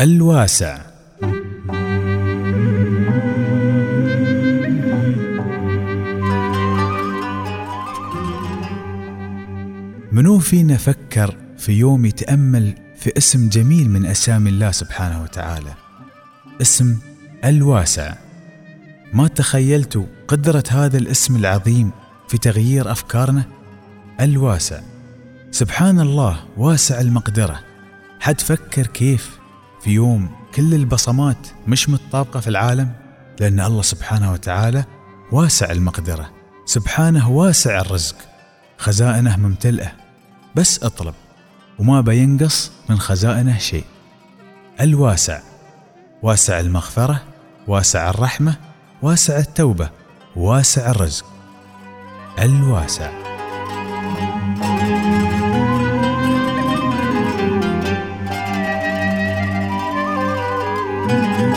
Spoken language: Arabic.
الواسع. منو فينا فكر في يوم يتأمل في اسم جميل من أسامي الله سبحانه وتعالى؟ اسم الواسع. ما تخيلت قدرة هذا الاسم العظيم في تغيير أفكارنا؟ الواسع. سبحان الله واسع المقدرة. حد فكر كيف في يوم كل البصمات مش متطابقة في العالم لأن الله سبحانه وتعالى واسع المقدرة سبحانه واسع الرزق خزائنه ممتلئة. بس اطلب وما بينقص من خزائنه شيء. الواسع واسع المغفرة واسع الرحمة واسع التوبة واسع الرزق. الواسع. Música